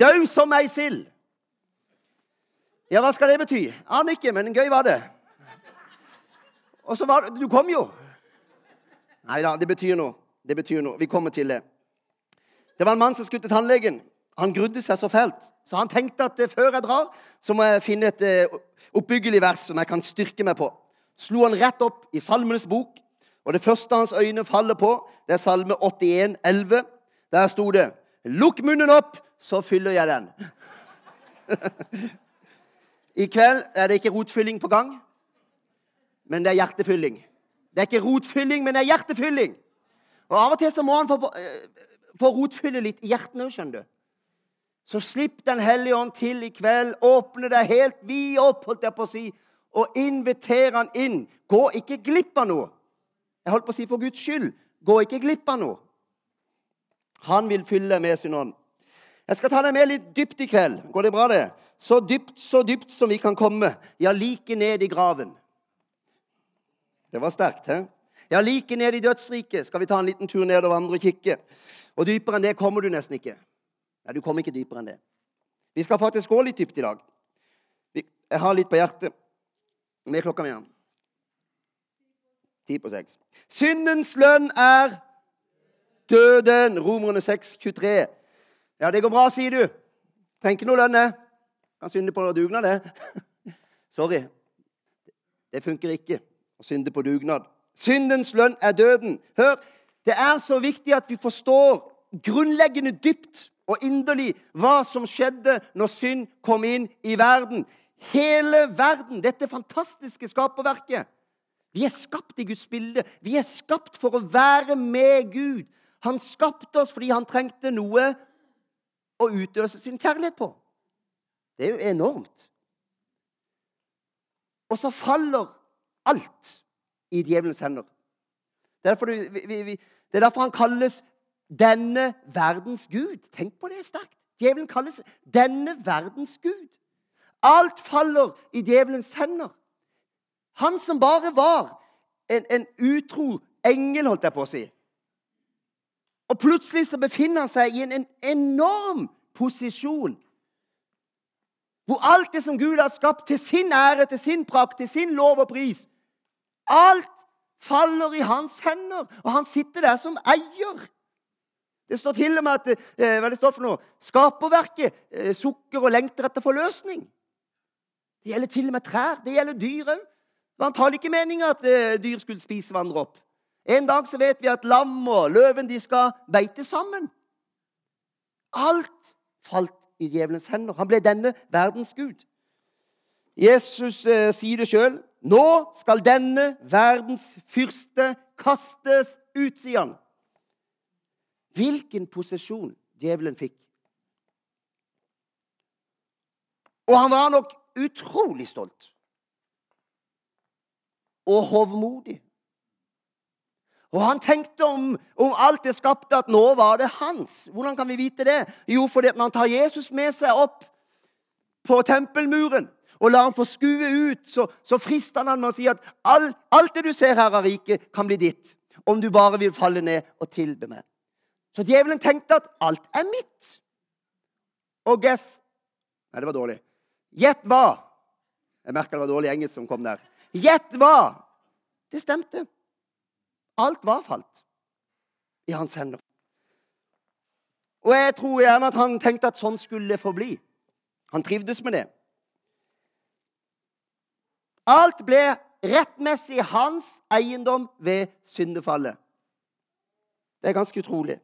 Død som ei sild. Ja, hva skal det bety? Aner ikke, men gøy var det. Og så var det Du kom jo. Nei da, det betyr noe. Det betyr noe. Vi kommer til det. Det var en mann som skulle til tannlegen. Han grudde seg så fælt. Så han tenkte at før jeg drar, så må jeg finne et eh, oppbyggelig vers som jeg kan styrke meg på. Slo han rett opp i Salmenes bok, og det første hans øyne faller på, det er Salme 81, 11. Der sto det 'Lukk munnen opp, så fyller jeg den'. I kveld er det ikke rotfylling på gang, men det er hjertefylling. Det er ikke rotfylling, men det er hjertefylling. Og Av og til så må han få, eh, få rotfylle litt i hjertene òg, skjønner du. Så slipp Den hellige ånd til i kveld. Åpne deg helt vid opp, holdt jeg på å si, og inviter han inn. Gå ikke glipp av noe. Jeg holdt på å si for Guds skyld. Gå ikke glipp av noe. Han vil fylle med sin ånd. Jeg skal ta deg med litt dypt i kveld. Går det bra, det? Så dypt, så dypt som vi kan komme. Ja, like ned i graven. Det var sterkt, hæ? Ja, like ned i dødsriket skal vi ta en liten tur ned og vandre og kikke. Og dypere enn det kommer du nesten ikke. Ja, Du kommer ikke dypere enn det. Vi skal faktisk gå litt dypt i dag. Jeg har litt på hjertet. Hvor er klokka mi? Ti på seks. Syndens lønn er døden. Romerne 6, 23. Ja, det går bra, sier du. Ikke noe lønn, det. Kan synde på dugnad, det. Sorry. Det funker ikke å synde på dugnad. Syndens lønn er døden. Hør, det er så viktig at vi forstår grunnleggende dypt og inderlig hva som skjedde når synd kom inn i verden. Hele verden, dette fantastiske skaperverket. Vi er skapt i Guds bilde. Vi er skapt for å være med Gud. Han skapte oss fordi han trengte noe å utøse sin kjærlighet på. Det er jo enormt. Og så faller alt i djevelens hender. Det er vi, vi, vi, det er derfor han kalles denne verdens gud. Tenk på det sterkt. Djevelen kalles denne verdens gud. Alt faller i djevelens hender. Han som bare var en, en utro engel, holdt jeg på å si. Og plutselig så befinner han seg i en, en enorm posisjon. Hvor alt det som Gud har skapt til sin ære, til sin prakt, til sin lov og pris Alt faller i hans hender, og han sitter der som eier. Det står til og med at eh, hva det står for noe? Skaperverket eh, sukker og lengter etter forløsning. Det gjelder til og med trær. Det gjelder dyr òg. Det var antagelig ikke meninga at eh, dyr skulle spise hverandre opp. En dag så vet vi at lam og løven de skal beite sammen. Alt falt i djevelens hender. Han ble denne verdens gud. Jesus eh, sier det sjøl. Nå skal denne verdens fyrste kastes ut, sier han. Hvilken posisjon djevelen fikk. Og han var nok utrolig stolt. Og hovmodig. Og han tenkte om, om, alt det skapte, at nå var det hans. Hvordan kan vi vite det? Jo, fordi at når han tar Jesus med seg opp på tempelmuren og lar ham få skue ut, så, så frister han med å si at alt, alt det du ser her av riket, kan bli ditt. Om du bare vil falle ned og tilbe meg. Så djevelen tenkte at alt er mitt. Og guess Nei, det var dårlig. Gjett hva? Jeg merka det var dårlig engelsk som kom der. Gjett hva? Det stemte. Alt var falt i hans hender. Og jeg tror gjerne at han tenkte at sånn skulle det forbli. Han trivdes med det. Alt ble rettmessig hans eiendom ved syndefallet. Det er ganske utrolig.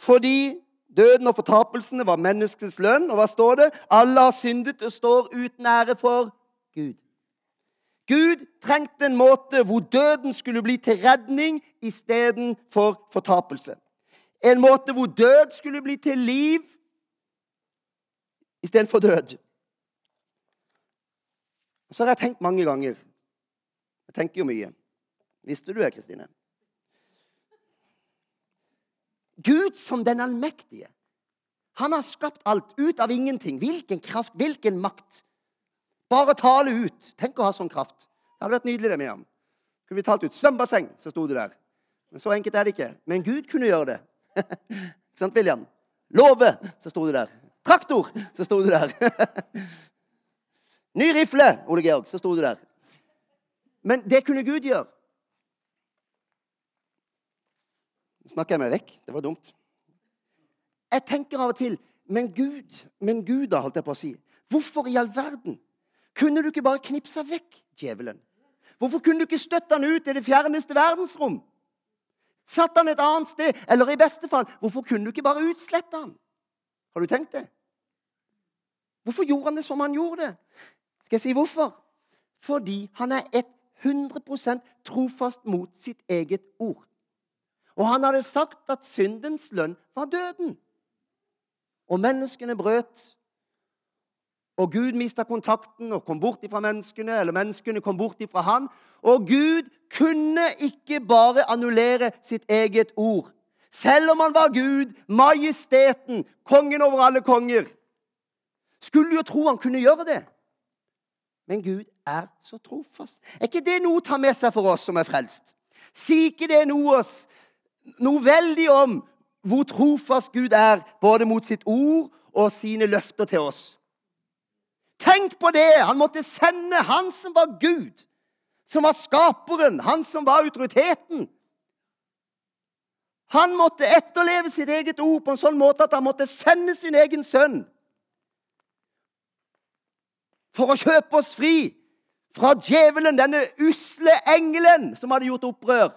Fordi døden og fortapelsene var menneskets lønn. Og hva står det? Alle har syndet og står uten ære for Gud. Gud trengte en måte hvor døden skulle bli til redning istedenfor fortapelse. En måte hvor død skulle bli til liv istedenfor død. Så har jeg tenkt mange ganger Jeg tenker jo mye. Visste du det, Kristine? Gud som den allmektige. Han har skapt alt ut av ingenting. Hvilken kraft, hvilken makt. Bare tale ut. Tenk å ha sånn kraft. Det hadde vært nydelig, det, Miriam. Kunne vi talt ut svømmebasseng, så sto det der. Men så enkelt er det ikke. Men Gud kunne gjøre det. ikke sant, William? Låve, så sto det der. Traktor, så sto det der. Ny rifle, Ole Georg, så sto det der. Men det kunne Gud gjøre. Nå snakker jeg meg vekk. Det var dumt. Jeg tenker av og til Men Gud, men Gud da, holdt jeg på å si. Hvorfor i all verden kunne du ikke bare knipsa vekk djevelen? Hvorfor kunne du ikke støtte han ut i det fjerneste verdensrom? Satt han et annet sted? Eller i beste fall, hvorfor kunne du ikke bare utslette han? Har du tenkt det? Hvorfor gjorde han det som han gjorde det? Skal jeg si hvorfor? Fordi han er 100% trofast mot sitt eget ord. Og han hadde sagt at syndens lønn var døden. Og menneskene brøt. Og Gud mista kontakten og kom bort ifra menneskene, eller menneskene kom bort ifra han. Og Gud kunne ikke bare annullere sitt eget ord. Selv om han var Gud, majesteten, kongen over alle konger. Skulle jo tro han kunne gjøre det. Men Gud er så trofast. Er ikke det noe å ta med seg for oss som er frelst? Sier ikke det noe, noe veldig om hvor trofast Gud er både mot sitt ord og sine løfter til oss? Tenk på det! Han måtte sende han som var Gud, som var skaperen, han som var autoriteten. Han måtte etterleve sitt eget ord på en sånn måte at han måtte sende sin egen sønn for å kjøpe oss fri fra djevelen, denne usle engelen som hadde gjort opprør.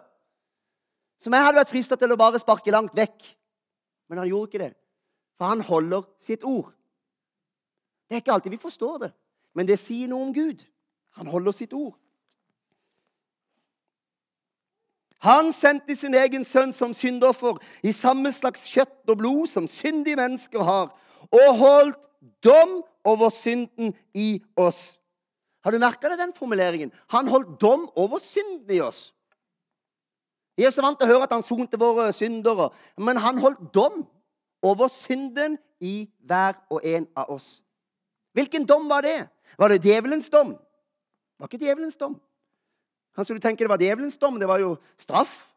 Som jeg hadde vært frista til å bare sparke langt vekk. Men han gjorde ikke det, for han holder sitt ord. Det er ikke alltid vi forstår det, men det sier noe om Gud. Han holder sitt ord. Han sendte sin egen sønn som syndoffer i samme slags kjøtt og blod som syndige mennesker har, og holdt dom over synden i oss. Har du merka den formuleringen? Han holdt dom over synden i oss. Vi er så vant til å høre at han sonte våre syndere, men han holdt dom over synden i hver og en av oss. Hvilken dom var det? Var det djevelens dom? Det var ikke djevelens dom. Kanskje du tenker det var djevelens dom? Det var jo straff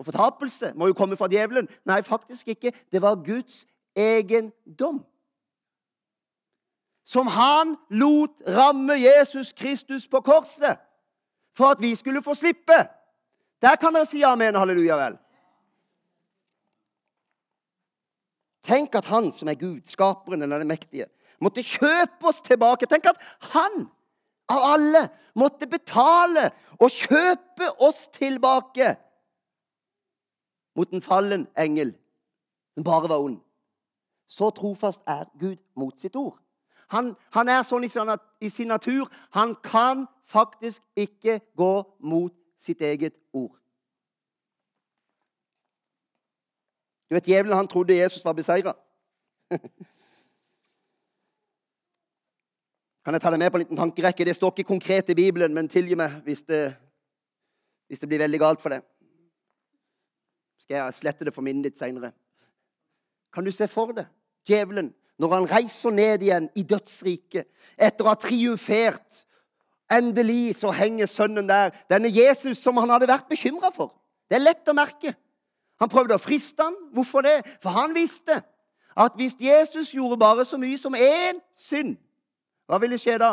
og fortapelse. Må jo komme fra djevelen. Nei, faktisk ikke. Det var Guds egen dom som han lot ramme Jesus Kristus på korset for at vi skulle få slippe. Der kan dere si amen, halleluja vel. Tenk at han som er Gud, skaperen eller den mektige, måtte kjøpe oss tilbake. Tenk at han av alle måtte betale og kjøpe oss tilbake mot en fallen engel som bare var ond. Så trofast er Gud mot sitt ord. Han, han er sånn i, sin natur. Han kan faktisk ikke gå mot sitt eget ord. Du vet, Djevelen han trodde Jesus var beseira. Kan jeg ta deg med på en liten tankerekke? Det står ikke konkret i Bibelen, men tilgi meg hvis det, hvis det blir veldig galt for deg. Skal jeg slette det for minnet ditt seinere? Kan du se for deg djevelen når han reiser ned igjen i dødsriket etter å ha triumfert. Endelig så henger sønnen der, denne Jesus som han hadde vært bekymra for. Det er lett å merke. Han prøvde å friste han. Hvorfor det? For han visste at hvis Jesus gjorde bare så mye som én synd, hva ville skje da?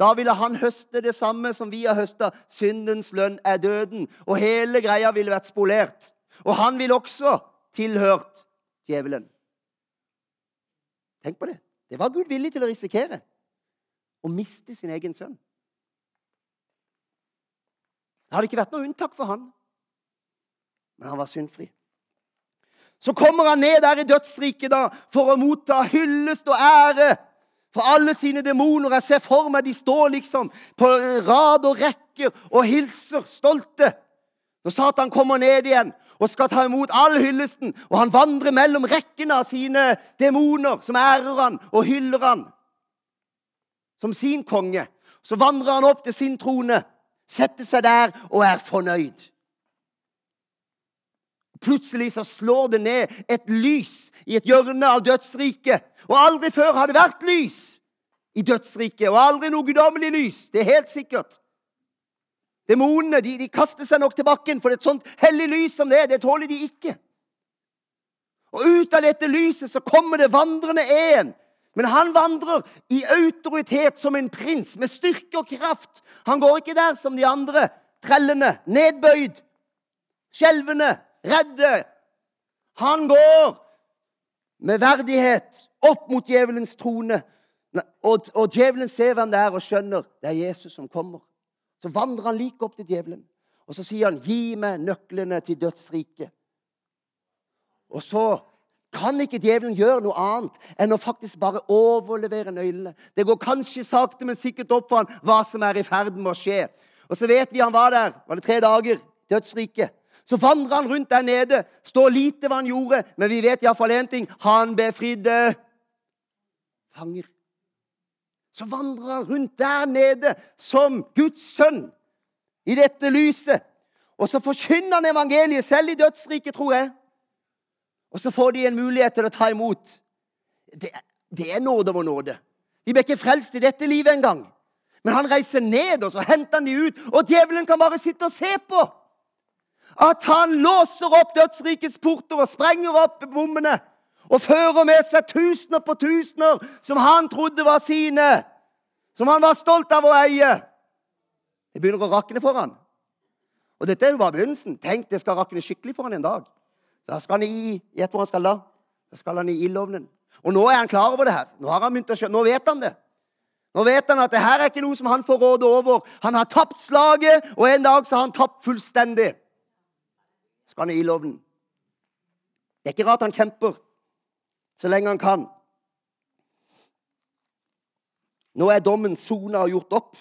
Da ville han høste det samme som vi har høsta. Syndens lønn er døden. Og hele greia ville vært spolert. Og han ville også tilhørt djevelen. Tenk på det. Det var Gud villig til å risikere. Å miste sin egen sønn. Det hadde ikke vært noe unntak for han. Men han var syndfri. Så kommer han ned der i dødsriket da, for å motta hyllest og ære for alle sine demoner. Jeg ser for meg de står liksom på rad og rekker og hilser stolte. Når Satan kommer ned igjen og skal ta imot all hyllesten. Og han vandrer mellom rekkene av sine demoner, som ærer han og hyller han som sin konge. Så vandrer han opp til sin trone, setter seg der og er fornøyd. Plutselig så slår det ned et lys i et hjørne av dødsriket. Og aldri før har det vært lys i dødsriket, og aldri noe guddommelig lys. Det er helt sikkert. Demonene de, de, kaster seg nok til bakken, for et sånt hellig lys som det, er, det tåler de ikke. Og ut av dette lyset så kommer det vandrende en. Men han vandrer i autoritet som en prins, med styrke og kraft. Han går ikke der som de andre trellene, nedbøyd, skjelvende, redde. Han går med verdighet opp mot djevelens trone. Og, og djevelen ser hvem det er, og skjønner det er Jesus som kommer. Så vandrer han like opp til djevelen, og så sier han, 'Gi meg nøklene til dødsriket'. Og så kan ikke djevelen gjøre noe annet enn å faktisk bare overlevere nøklene. Det går kanskje sakte, men sikkert opp for han hva som er i ferd med å skje. Og så vet vi han var der. Var det tre dager? Dødsriket. Så vandrer han rundt der nede. Står lite hva han gjorde, men vi vet iallfall én ting. Han befridde fanger. Så vandrer han rundt der nede som Guds sønn i dette lyset. Og så forkynner han evangeliet selv i dødsriket, tror jeg. Og så får de en mulighet til å ta imot. Det, det er nåde over nåde. De ble ikke frelst i dette livet engang. Men han reiser ned, og så henter han de ut. Og djevelen kan bare sitte og se på. At han låser opp dødsrikets porter og sprenger opp bommene. Og fører med seg tusener på tusener som han trodde var sine. Som han var stolt av å eie. Det begynner å rakne for han. Og dette er jo bare begynnelsen. Tenk, det skal rakne skikkelig for han en dag. Da skal han i Gjett hvor han skal da? Da skal han i ildovnen. Og nå er han klar over det her. Nå, har han å nå vet han det. Nå vet han at det her er ikke noe som han får råde over. Han har tapt slaget, og en dag så har han tapt fullstendig. Skal han i ildovnen. Det er ikke rart han kjemper så lenge han kan. Nå er dommen sona og gjort opp,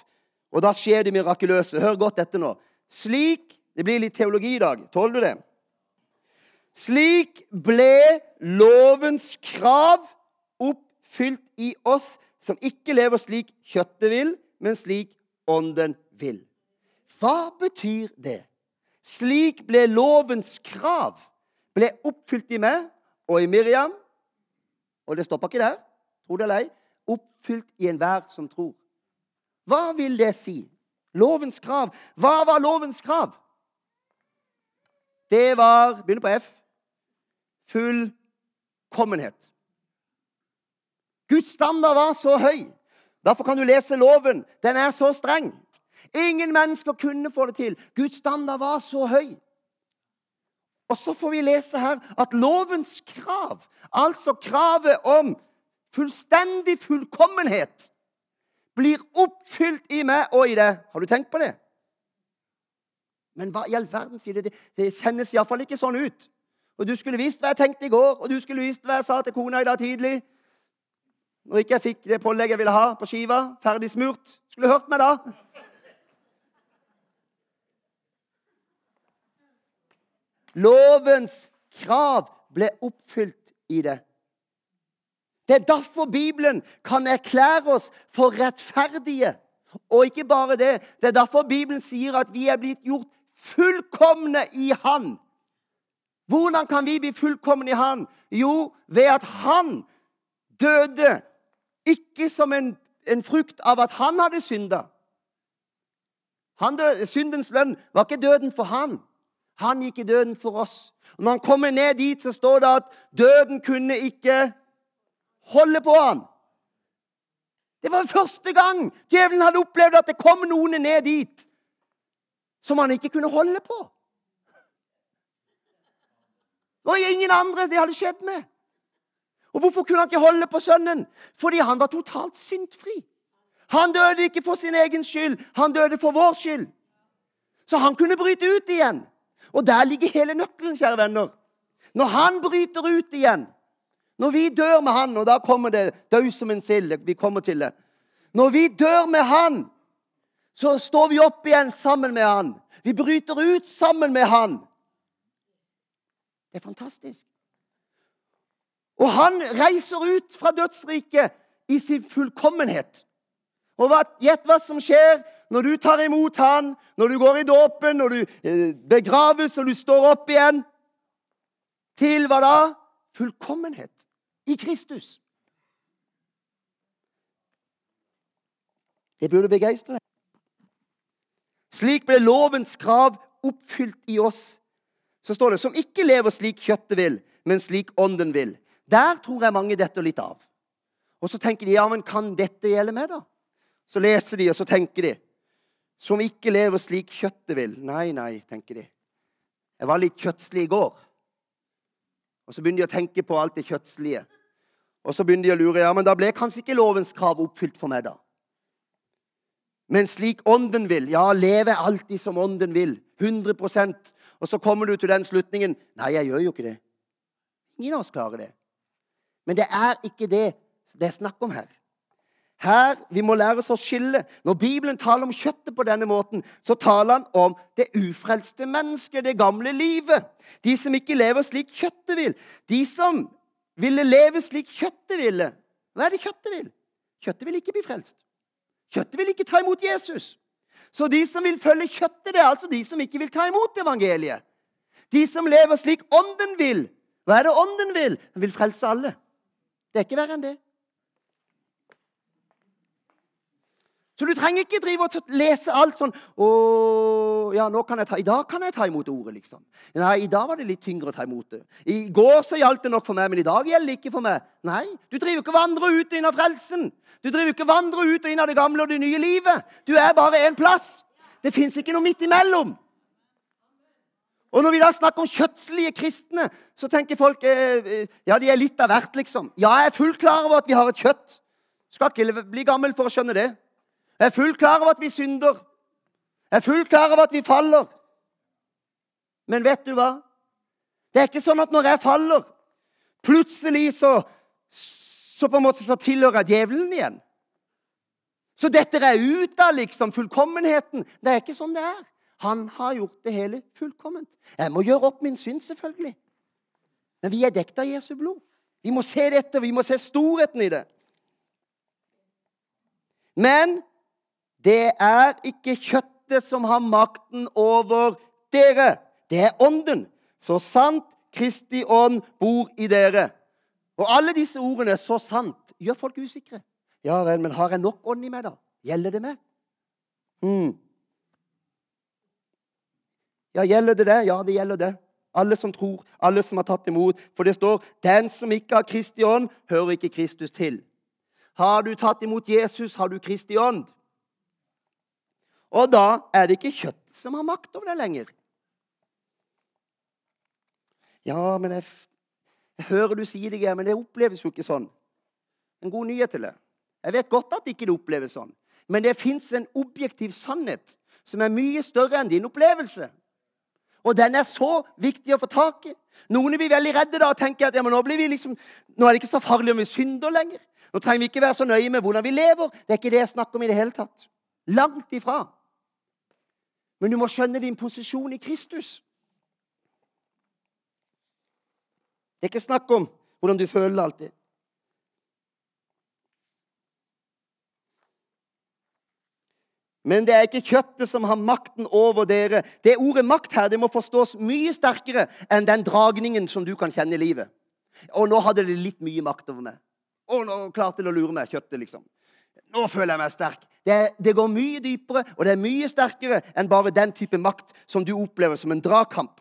og da skjer det mirakuløse. Hør godt etter nå. Slik Det blir litt teologi i dag. Tåler du det? Slik ble lovens krav oppfylt i oss som ikke lever slik kjøttet vil, men slik ånden vil. Hva betyr det? Slik ble lovens krav ble oppfylt i meg og i Miriam. Og det stopper ikke der, tro det eller ei. Oppfylt i enhver som tror. Hva vil det si? Lovens krav. Hva var lovens krav? Det var Begynner på F fullkommenhet. Guds standard var så høy. Derfor kan du lese loven. Den er så streng. Ingen mennesker kunne få det til. Guds standard var så høy. Og så får vi lese her at lovens krav, altså kravet om fullstendig fullkommenhet, blir oppfylt i meg og i deg. Har du tenkt på det? Men hva i all verden sier det? Det, kjennes iallfall ikke sånn ut. Og du skulle visst hva jeg tenkte i går, og du skulle visst hva jeg sa til kona i dag tidlig. Når ikke jeg fikk det pålegget jeg ville ha på skiva, ferdig smurt. Skulle hørt meg da. Lovens krav ble oppfylt i det. Det er derfor Bibelen kan erklære oss for rettferdige. Og ikke bare det. Det er derfor Bibelen sier at vi er blitt gjort fullkomne i Han. Hvordan kan vi bli fullkomne i Han? Jo, ved at Han døde ikke som en, en frukt av at han hadde synda. syndens lønn var ikke døden for han. Han gikk i døden for oss. Og når han kommer ned dit, så står det at døden kunne ikke holde på han. Det var første gang djevelen hadde opplevd at det kom noen ned dit som han ikke kunne holde på. Det var ingen andre det hadde skjedd med. Og Hvorfor kunne han ikke holde på sønnen? Fordi han var totalt syndfri. Han døde ikke for sin egen skyld, han døde for vår skyld. Så han kunne bryte ut igjen. Og der ligger hele nøkkelen, kjære venner. Når han bryter ut igjen, når vi dør med han, og da kommer det død som en sild Vi kommer til det. Når vi dør med han, så står vi opp igjen sammen med han. Vi bryter ut sammen med han. Det er fantastisk. Og han reiser ut fra dødsriket i sin fullkommenhet. Og Gjett hva som skjer når du tar imot han, når du går i dåpen, når du eh, begraves og du står opp igjen. Til hva da? Fullkommenhet i Kristus. Det burde begeistre deg. Slik ble lovens krav oppfylt i oss så står det som ikke lever slik kjøttet vil, men slik Ånden vil. Der tror jeg mange detter litt av. Og så tenker de ja, men kan dette gjelde meg, da? Så leser de, og så tenker de som ikke lever slik kjøttet vil. Nei, nei, tenker de. Jeg var litt kjøttslig i går. Og så begynner de å tenke på alt det kjøttslige. Og så begynner de å lure ja, men da ble kanskje ikke lovens krav oppfylt for meg, da. Men slik Ånden vil. Ja, leve alltid som Ånden vil. 100% Og så kommer du til den slutningen Nei, jeg gjør jo ikke det. Ingen av oss klarer det. Men det er ikke det det er snakk om her. Her, Vi må lære oss å skille. Når Bibelen taler om kjøttet på denne måten, så taler han om det ufrelste mennesket, det gamle livet. De som ikke lever slik kjøttet vil. De som ville leve slik kjøttet ville. Hva er det kjøttet vil? Kjøttet vil ikke bli frelst. Kjøttet vil ikke ta imot Jesus. Så de som vil følge kjøttet, det er altså de som ikke vil ta imot evangeliet. De som lever slik Ånden vil. Hva er det Ånden vil? Den vil frelse alle. Det er ikke verre enn det. Så du trenger ikke drive og lese alt sånn å, ja, nå kan jeg ta, I dag kan jeg ta imot ordet, liksom. Nei, i dag var det litt tyngre å ta imot det. I går så gjaldt det nok for meg, men i dag gjelder det ikke for meg. Nei, du driver ikke og vandrer ut og inn av frelsen. Du driver ikke og vandrer ut og inn av det gamle og det nye livet. Du er bare én plass. Det fins ikke noe midt imellom. Og når vi da snakker om kjøttslige kristne, så tenker folk eh, eh ja, de er litt av hvert, liksom. Ja, jeg er fullt klar over at vi har et kjøtt. Skal ikke bli gammel for å skjønne det. Jeg er fullt klar over at vi synder. Jeg er fullt klar over at vi faller. Men vet du hva? Det er ikke sånn at når jeg faller, plutselig så, så på en måte så tilhører jeg djevelen igjen. Så detter jeg ut av liksom fullkommenheten. Det er ikke sånn det er. Han har gjort det hele fullkomment. Jeg må gjøre opp min synd, selvfølgelig. Men vi er dekket av Jesu blod. Vi må se dette, vi må se storheten i det. Men det er ikke kjøttet som har makten over dere. Det er ånden. Så sant Kristi ånd bor i dere. Og alle disse ordene, så sant, gjør folk usikre. Ja vel, men har jeg nok ånd i meg, da? Gjelder det meg? Hmm. Ja, gjelder det det? Ja, det gjelder det. Alle som tror, alle som har tatt imot. For det står 'Den som ikke har Kristi ånd, hører ikke Kristus til'. Har du tatt imot Jesus, har du Kristi ånd. Og da er det ikke kjøtt som har makt over deg lenger. Ja, men jeg, jeg hører du sier det, men det oppleves jo ikke sånn. En god nyhet til det. Jeg vet godt at det ikke oppleves sånn. Men det fins en objektiv sannhet som er mye større enn din opplevelse. Og den er så viktig å få tak i. Noen blir veldig redde da og tenker at ja, nå, liksom, nå, er det ikke så farlig om vi synder lenger. Nå trenger vi ikke være så nøye med hvordan vi lever. Det er ikke det jeg snakker om i det hele tatt. Langt ifra. Men du må skjønne din posisjon i Kristus. Det er ikke snakk om hvordan du føler alltid. Men det er ikke kjøttet som har makten over dere. Det ordet 'makt' her det må forstås mye sterkere enn den dragningen som du kan kjenne i livet. Og nå hadde det litt mye makt over meg. Og nå klarte det å lure meg, kjøttet, liksom. Nå føler jeg meg sterk. Det, det, går mye dypere, og det er mye sterkere enn bare den type makt som du opplever som en dragkamp.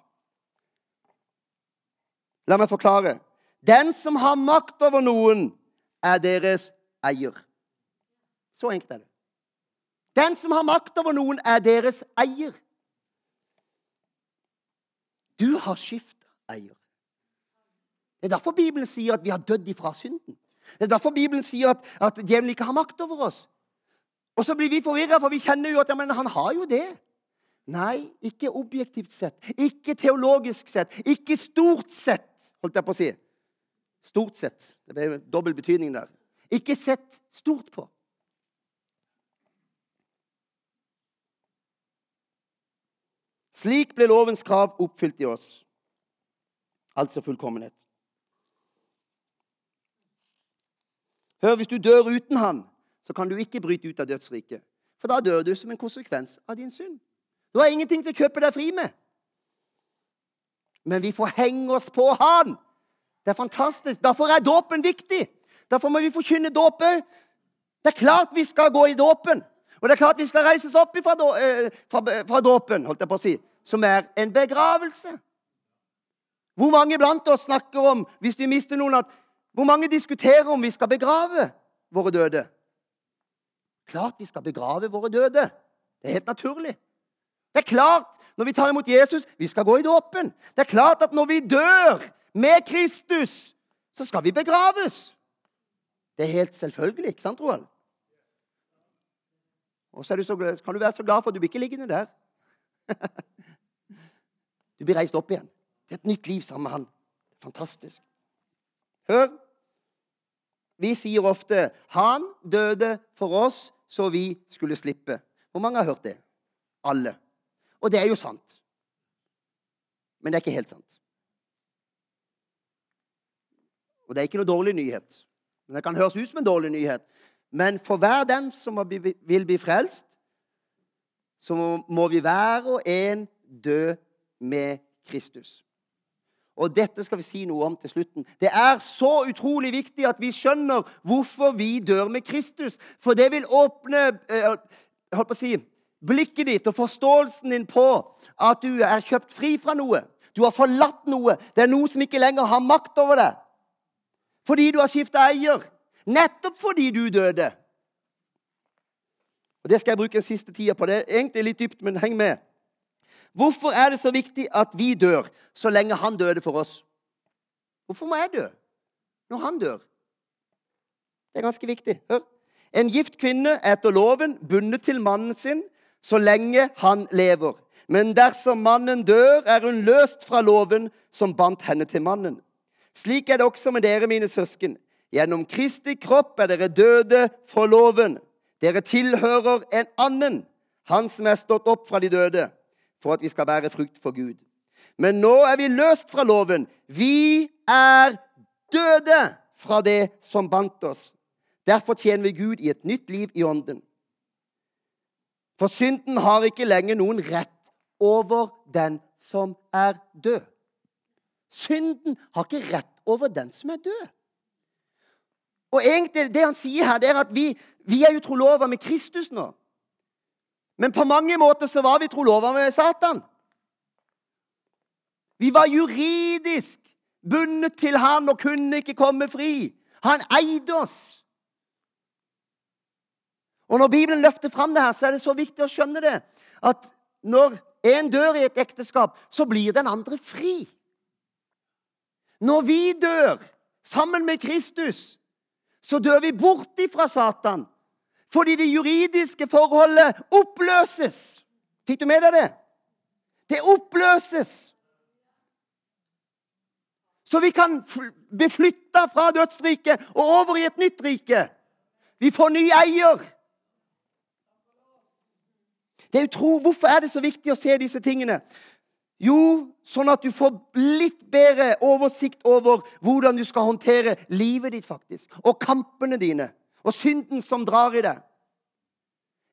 La meg forklare. Den som har makt over noen, er deres eier. Så enkelt er det. Den som har makt over noen, er deres eier. Du har skifta eier. Det er derfor Bibelen sier at vi har dødd ifra synden. Det er derfor Bibelen sier at, at djevelen ikke har makt over oss. Og så blir vi forvirra, for vi kjenner jo at men han har jo det. Nei, ikke objektivt sett, ikke teologisk sett, ikke stort sett, holdt jeg på å si. Stort sett. Det ble dobbel betydning der. Ikke sett stort på. Slik ble lovens krav oppfylt i oss, altså fullkommenhet. Hør, Hvis du dør uten han, så kan du ikke bryte ut av dødsriket. For da dør du som en konsekvens av din synd. Du har ingenting til å kjøpe deg fri med. Men vi får henge oss på han. Det er fantastisk. Derfor er dåpen viktig. Derfor må vi forkynne dåpen. Det er klart vi skal gå i dåpen. Og det er klart vi skal reises opp fra, eh, fra, fra dåpen, holdt jeg på å si, som er en begravelse. Hvor mange blant oss snakker om hvis vi mister noen, at hvor mange diskuterer om vi skal begrave våre døde? Klart vi skal begrave våre døde. Det er helt naturlig. Det er klart når vi tar imot Jesus, vi skal gå i dåpen. Det er klart at når vi dør med Kristus, så skal vi begraves. Det er helt selvfølgelig, ikke sant, Roald? Og så, så kan du være så glad for at du blir ikke liggende der. Du blir reist opp igjen. Det er et nytt liv sammen med han. Fantastisk. Hør. Vi sier ofte 'Han døde for oss, så vi skulle slippe'. Hvor mange har hørt det? Alle. Og det er jo sant. Men det er ikke helt sant. Og det er ikke noe dårlig nyhet. Men Det kan høres ut som en dårlig nyhet. Men for hver den som vil bli frelst, så må vi hver og en dø med Kristus. Og dette skal vi si noe om til slutten. Det er så utrolig viktig at vi skjønner hvorfor vi dør med Kristus. For det vil åpne eh, på å si, blikket ditt og forståelsen din på at du er kjøpt fri fra noe. Du har forlatt noe. Det er noe som ikke lenger har makt over deg. Fordi du har skifta eier. Nettopp fordi du døde. Og Det skal jeg bruke den siste tida på. Det er egentlig litt dypt, men heng med. Hvorfor er det så viktig at vi dør så lenge han døde for oss? Hvorfor må jeg dø når han dør? Det er ganske viktig. Hør. En gift kvinne er etter loven bundet til mannen sin så lenge han lever. Men dersom mannen dør, er hun løst fra loven som bandt henne til mannen. Slik er det også med dere, mine søsken. Gjennom Kristi kropp er dere døde for loven. Dere tilhører en annen, han som er stått opp fra de døde, for at vi skal bære frukt for Gud. Men nå er vi løst fra loven. Vi er døde fra det som bandt oss. Derfor tjener vi Gud i et nytt liv i ånden. For synden har ikke lenger noen rett over den som er død. Synden har ikke rett over den som er død. Og egentlig Det han sier her, det er at vi, vi er jo trolova med Kristus nå. Men på mange måter så var vi trolova med Satan. Vi var juridisk bundet til han og kunne ikke komme fri. Han eide oss. Og Når Bibelen løfter fram det her, så er det så viktig å skjønne det. At når en dør i et ekteskap, så blir den andre fri. Når vi dør sammen med Kristus, så dør vi bort ifra Satan. Fordi det juridiske forholdet oppløses. Fikk du med deg det? Det oppløses. Så vi kan bli flytta fra dødsriket og over i et nytt rike. Vi får ny eier. Det er utro, hvorfor er det så viktig å se disse tingene? Jo, sånn at du får litt bedre oversikt over hvordan du skal håndtere livet ditt, faktisk. Og kampene dine. Og synden som drar i deg.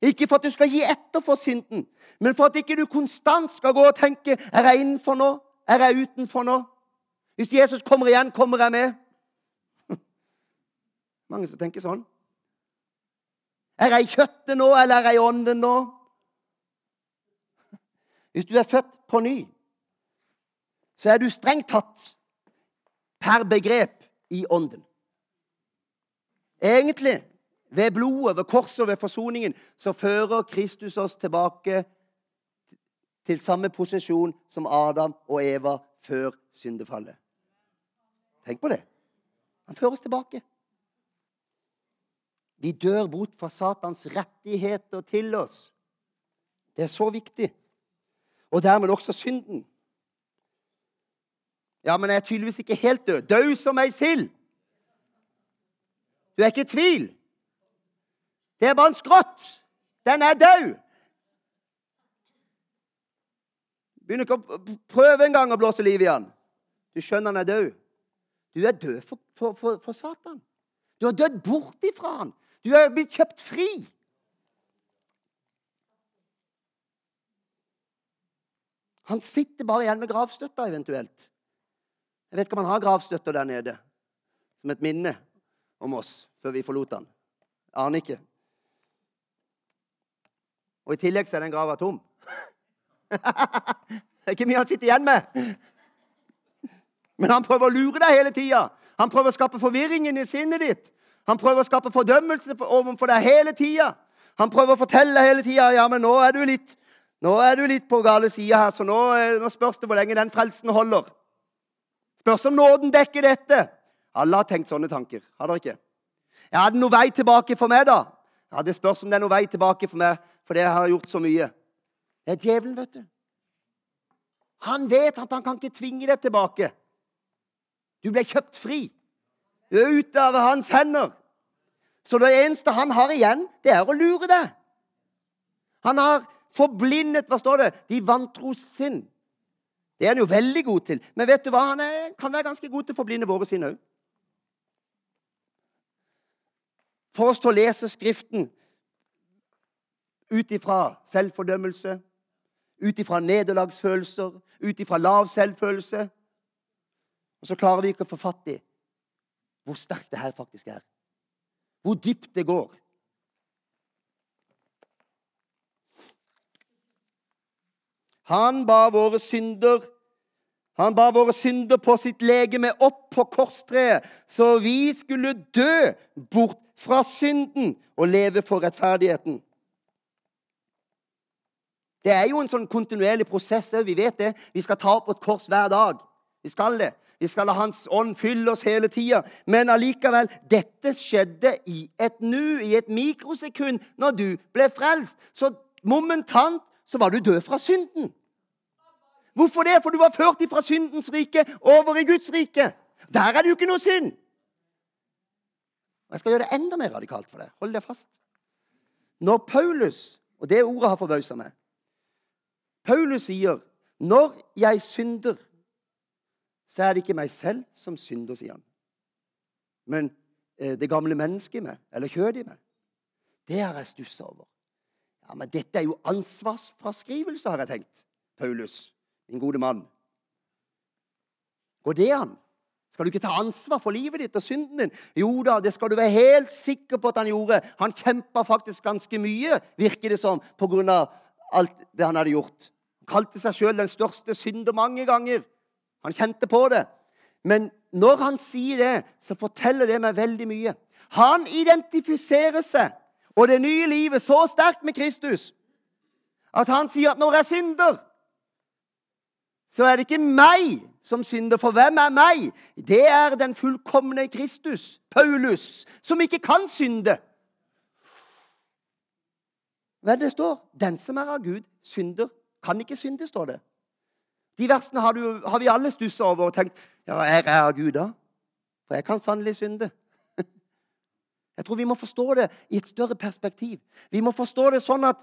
Ikke for at du skal gi etter for synden, men for at ikke du konstant skal gå og tenke Er jeg innenfor nå? Er jeg utenfor nå? Hvis Jesus kommer igjen, kommer jeg med? Mange som tenker sånn. Er jeg i kjøttet nå, eller er jeg i ånden nå? Hvis du er født på ny, så er du strengt tatt per begrep i ånden. Egentlig, ved blodet, ved korset og ved forsoningen, så fører Kristus oss tilbake til samme posisjon som Adam og Eva før syndefallet. Tenk på det. Han fører oss tilbake. Vi dør bort fra Satans rettigheter til oss. Det er så viktig og dermed også synden. Ja, men jeg er tydeligvis ikke helt død. Død som ei sild. Du er ikke i tvil. Det er bare en skrått. Den er død. Begynner ikke å prøve en gang å blåse liv i han. Du skjønner han er død. Du er død for, for, for, for Satan. Du har dødd bort ifra han. Du er blitt kjøpt fri. Han sitter bare igjen med gravstøtta, eventuelt. Jeg vet ikke om han har gravstøtta der nede som et minne om oss før vi forlot han. Aner ikke. Og i tillegg så er den grava tom. det er ikke mye han sitter igjen med. Men han prøver å lure deg hele tida. Han prøver å skape forvirringen i sinnet ditt. Han prøver å skape fordømmelse overfor deg hele tida. Han prøver å fortelle hele tida ja, men nå er du litt, er du litt på gale sida her, så nå, eh, nå, spørs det hvor lenge den frelsen holder. Spørs om nåden dekker dette. Alle har tenkt sånne tanker. Har dere ikke? Ja, er det noe vei tilbake for meg, da? Ja, Det spørs om det er noe vei tilbake for meg, fordi jeg har gjort så mye. Det er djevelen, vet du. Han vet at han kan ikke tvinge deg tilbake. Du ble kjøpt fri. Du er ute av hans hender. Så det eneste han har igjen, det er å lure deg. Han har forblindet Hva står det? De vantros sinn. Det er han jo veldig god til. Men vet du hva? Han er, kan være ganske god til å forblinde våre sinn òg. For oss til å lese Skriften ut ifra selvfordømmelse, ut ifra nederlagsfølelser, ut ifra lav selvfølelse. Og så klarer vi ikke å få fatt i hvor sterkt det her faktisk er. Hvor dypt det går. Han bar våre synder Han bar våre synder på sitt legeme opp på korstreet, så vi skulle dø bort fra synden og leve for rettferdigheten. Det er jo en sånn kontinuerlig prosess. Vi vet det. Vi skal ta opp et kors hver dag. Vi skal det. Vi skal la Hans ånd fylle oss hele tida. Men allikevel, dette skjedde i et nu, i et mikrosekund, når du ble frelst. Så momentant så var du død fra synden. Hvorfor det? For du var ført ifra syndens rike over i Guds rike. Der er det jo ikke noe synd. Jeg skal gjøre det enda mer radikalt for deg. Hold deg fast. Når Paulus, og det ordet har forbausa meg Paulus sier, 'Når jeg synder, så er det ikke meg selv som synder', sier han. Men eh, det gamle mennesket i meg, eller kjødet i meg, det har jeg stussa over. Ja, Men dette er jo ansvarsfraskrivelse, har jeg tenkt. Paulus, min gode mann. Går det an? Skal du ikke ta ansvar for livet ditt og synden din? Jo da, det skal du være helt sikker på at han gjorde. Han kjempa faktisk ganske mye, virker det som, pga. alt det han hadde gjort. Han Kalte seg sjøl den største synder mange ganger. Han kjente på det. Men når han sier det, så forteller det meg veldig mye. Han identifiserer seg og det nye livet så sterkt med Kristus at han sier at når jeg synder, så er det ikke meg som synder. For hvem er meg? Det er den fullkomne Kristus, Paulus, som ikke kan synde. Hva det står? Den som er av Gud, synder kan ikke synde, står det. De versene har, du, har vi alle stussa over og tenkt ja, jeg er av Gud, da? For jeg kan sannelig synde. Jeg tror vi må forstå det i et større perspektiv. Vi må forstå det sånn at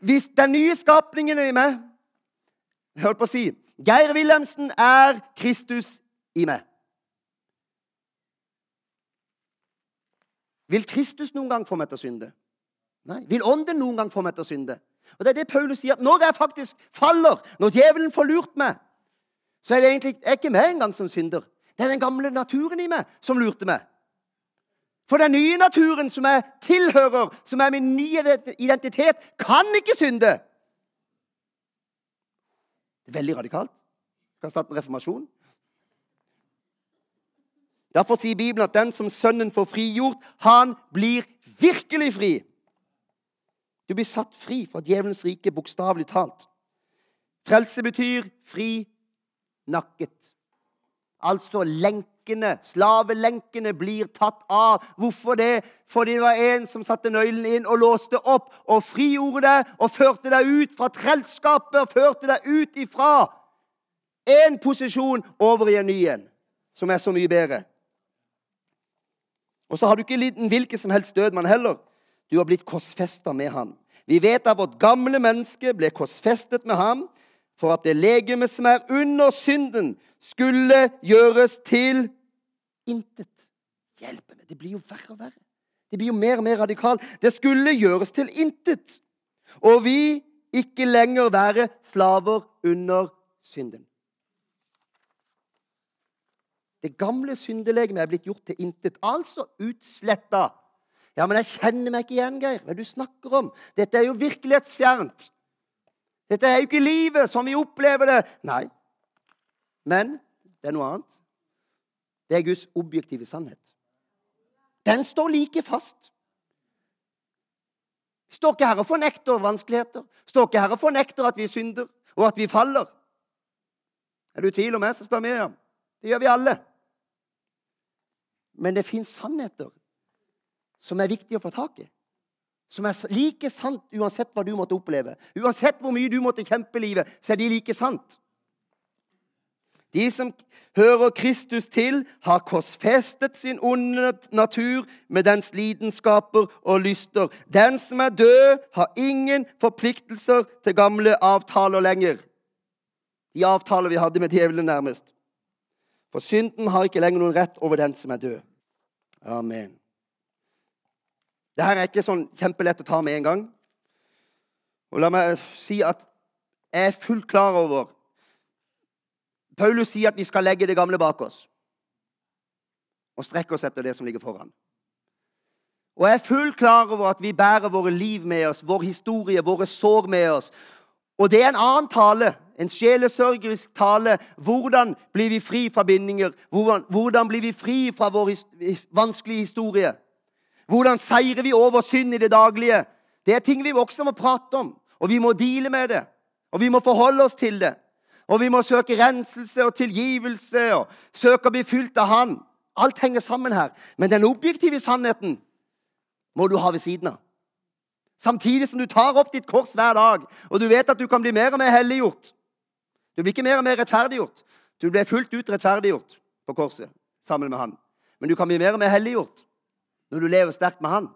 hvis den nye skapningen er i meg Hør på å si Geir Wilhelmsen er Kristus i meg. Vil Kristus noen gang få meg til å synde? Nei. Vil Ånden noen gang få meg til å synde? Og det er det Paulus sier. at Når jeg faktisk faller, når djevelen får lurt meg, så er det egentlig jeg er ikke meg engang som synder. Det er den gamle naturen i meg som lurte meg. For den nye naturen som jeg tilhører, som er min nye identitet, kan ikke synde. Det er veldig radikalt. Kan starte en reformasjon. Derfor sier Bibelen at den som Sønnen får frigjort, han blir virkelig fri. Du blir satt fri fra djevelens rike, bokstavelig talt. Frelse betyr fri nakket. Altså lenkene, slavelenkene, blir tatt av. Hvorfor det? Fordi det var en som satte nøkkelen inn og låste opp og frigjorde det og førte deg ut fra trellskapet og førte deg ut ifra én posisjon over i en ny en, som er så mye bedre. Og så har du ikke lidd en hvilken som helst død, man heller. Du har blitt korsfesta med ham. Vi vet at vårt gamle menneske ble korsfestet med ham for at det legeme som er under synden, skulle gjøres til intet. Hjelpe meg! Det blir jo verre og verre. Det blir jo mer og mer radikalt. Det skulle gjøres til intet. Og vi ikke lenger være slaver under synden. Det gamle syndelegemet er blitt gjort til intet, altså utsletta. Ja, men jeg kjenner meg ikke igjen, Geir. Hva du snakker om? Dette er jo virkelighetsfjernt. Dette er jo ikke livet som vi opplever det. Nei. Men Det er noe annet. Det er Guds objektive sannhet. Den står like fast. Står ikke her og fornekter vanskeligheter. Står ikke her og fornekter at vi synder, og at vi faller. Er du i tvil om meg, så spør Miriam. Det gjør vi alle. Men det fins sannheter som er viktige å få tak i. Som er like sant uansett hva du måtte oppleve. Uansett hvor mye du måtte kjempe livet, så er de like sant. De som hører Kristus til, har korsfestet sin onde natur med dens lidenskaper og lyster. Den som er død, har ingen forpliktelser til gamle avtaler lenger. De avtaler vi hadde med djevelen, nærmest. For synden har ikke lenger noen rett over den som er død. Amen. Dette er ikke sånn kjempelett å ta med en gang. Og la meg si at jeg er fullt klar over Paulus sier at vi skal legge det gamle bak oss og strekke oss etter det som ligger foran. Og jeg er fullt klar over at vi bærer våre liv med oss, vår historie, våre sår med oss. Og det er en annen tale, en sjelesørgerisk tale. Hvordan blir vi fri fra bindinger? Hvordan, hvordan blir vi fri fra vår his vanskelige historie? Hvordan seirer vi over synd i det daglige? Det er ting vi også må prate om, og vi må deale med det. Og vi må forholde oss til det. Og vi må søke renselse og tilgivelse og søke å bli fylt av Han. Alt henger sammen her. Men den objektive sannheten må du ha ved siden av. Samtidig som du tar opp ditt kors hver dag, og du vet at du kan bli mer og mer helliggjort. Du blir ikke mer og mer rettferdiggjort. Du blir fullt ut rettferdiggjort på korset sammen med Han. Men du kan bli mer og mer helliggjort når du lever sterkt med Han.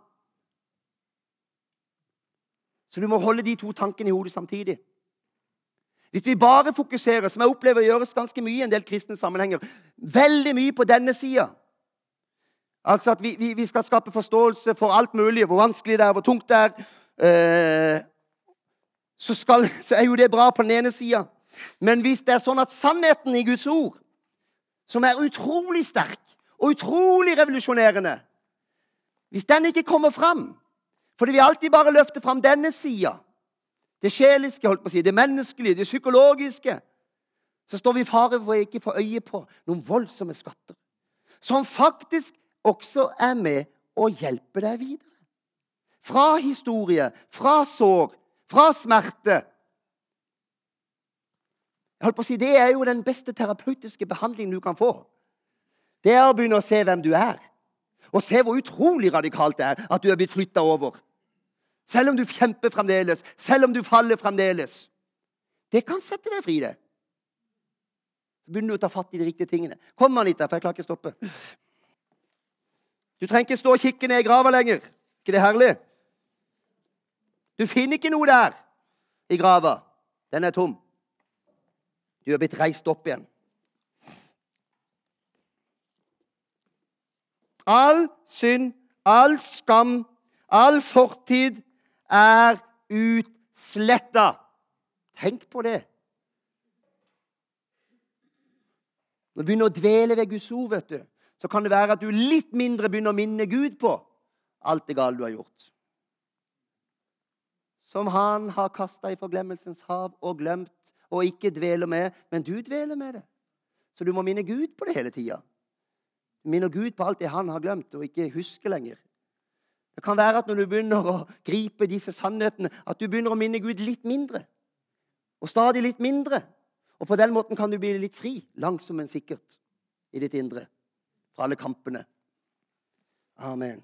Så du må holde de to tankene i hodet samtidig. Hvis vi bare fokuserer, som jeg opplever gjøres ganske mye i en del kristne sammenhenger, veldig mye på denne sida Altså at vi, vi, vi, skal skape forståelse for alt mulig, hvor vanskelig det er, hvor tungt det er. Eh, så, skal, så, er jo det bra på den ene sida. Men hvis det er sånn at sannheten i Guds ord, som er utrolig sterk og utrolig revolusjonerende Hvis den ikke kommer fram fordi vi alltid bare løfter fram denne sida det sjeliske, holdt på å si, det menneskelige, det psykologiske, så står vi i fare for å ikke få øye på noen voldsomme skatter. Som faktisk også er med å hjelpe deg videre. Fra historie, fra sår, fra smerte. Jeg holdt på å si, Det er jo den beste terapeutiske behandlingen du kan få. Det er å begynne å se hvem du er. Og se hvor utrolig radikalt det er at du er blitt flytta over. Selv om du kjemper fremdeles, selv om du faller fremdeles. Det kan sette deg fri, det. Så begynner du å ta fatt i de riktige tingene. Kom, Anita, for jeg klarer ikke å stoppe. Du trenger ikke stå og kikke ned i grava lenger. ikke det herlig? Du finner ikke noe der i grava. Den er tom. Du er blitt reist opp igjen. All synd, all skam, all fortid er utsletta. Tenk på det. Når du begynner å dvele ved Guds ord, vet du, så kan det være at du litt mindre begynner å minne Gud på alt det gale du har gjort. Som han har kasta i forglemmelsens hav og glemt og ikke dveler med, men du dveler med det. Så du må minne Gud på det hele tida. Du minner Gud på alt det han har glemt, og ikke husker lenger. Det kan være at når du begynner å gripe disse sannhetene, at du begynner å minne Gud litt mindre. Og stadig litt mindre. Og på den måten kan du bli litt fri, langsomt, men sikkert, i ditt indre. Fra alle kampene. Amen.